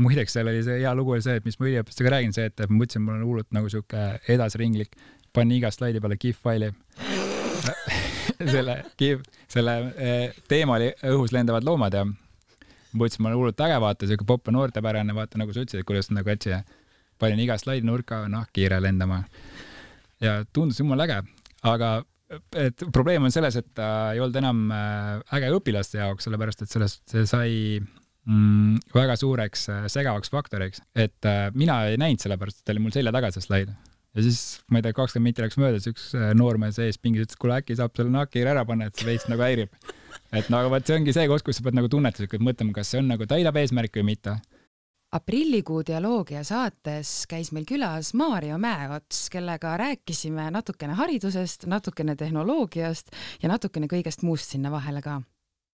muideks seal oli see hea lugu oli see, et mis ma üliõpilastega räägin, see, et ma mõtlesin, mul on hullult nagu sihuke edasiringlik, panin iga slaidi peale GIF faili. Selle GIF, selle eh, teema oli õhus lendavad loomad ja mõtlesin, ma olen hullult äge, vaata siuke popp ja noortepärane, vaata nagu sa ütlesid, kuidas nagu ätsi panin iga slaidi nurka, noh, kiire lendama. ja tundus jumala äge, aga et probleem on selles, et ta ei olnud enam äh, äge õpilaste jaoks, sellepärast et sellest, see sai mm, väga suureks äh, segavaks faktoriks, et äh, mina ei näinud, sellepärast et ta oli mul selja taga, see slaid. ja siis, ma ei tea, kakskümmend minti läks mööda, siis üks noormees ees pingis ütles, kuule äkki saab selle nahkhiire ära panna, et see veits nagu häirib. et no aga vot, see ongi see koht, kus sa pead nagu tunnetuslikult mõtlema, kas see on nagu täidab eesmärki või mitte aprillikuu dialoogia saates käis meil külas Maarjo Mäeots, kellega rääkisime natukene haridusest, natukene tehnoloogiast ja natukene kõigest muust sinna vahele ka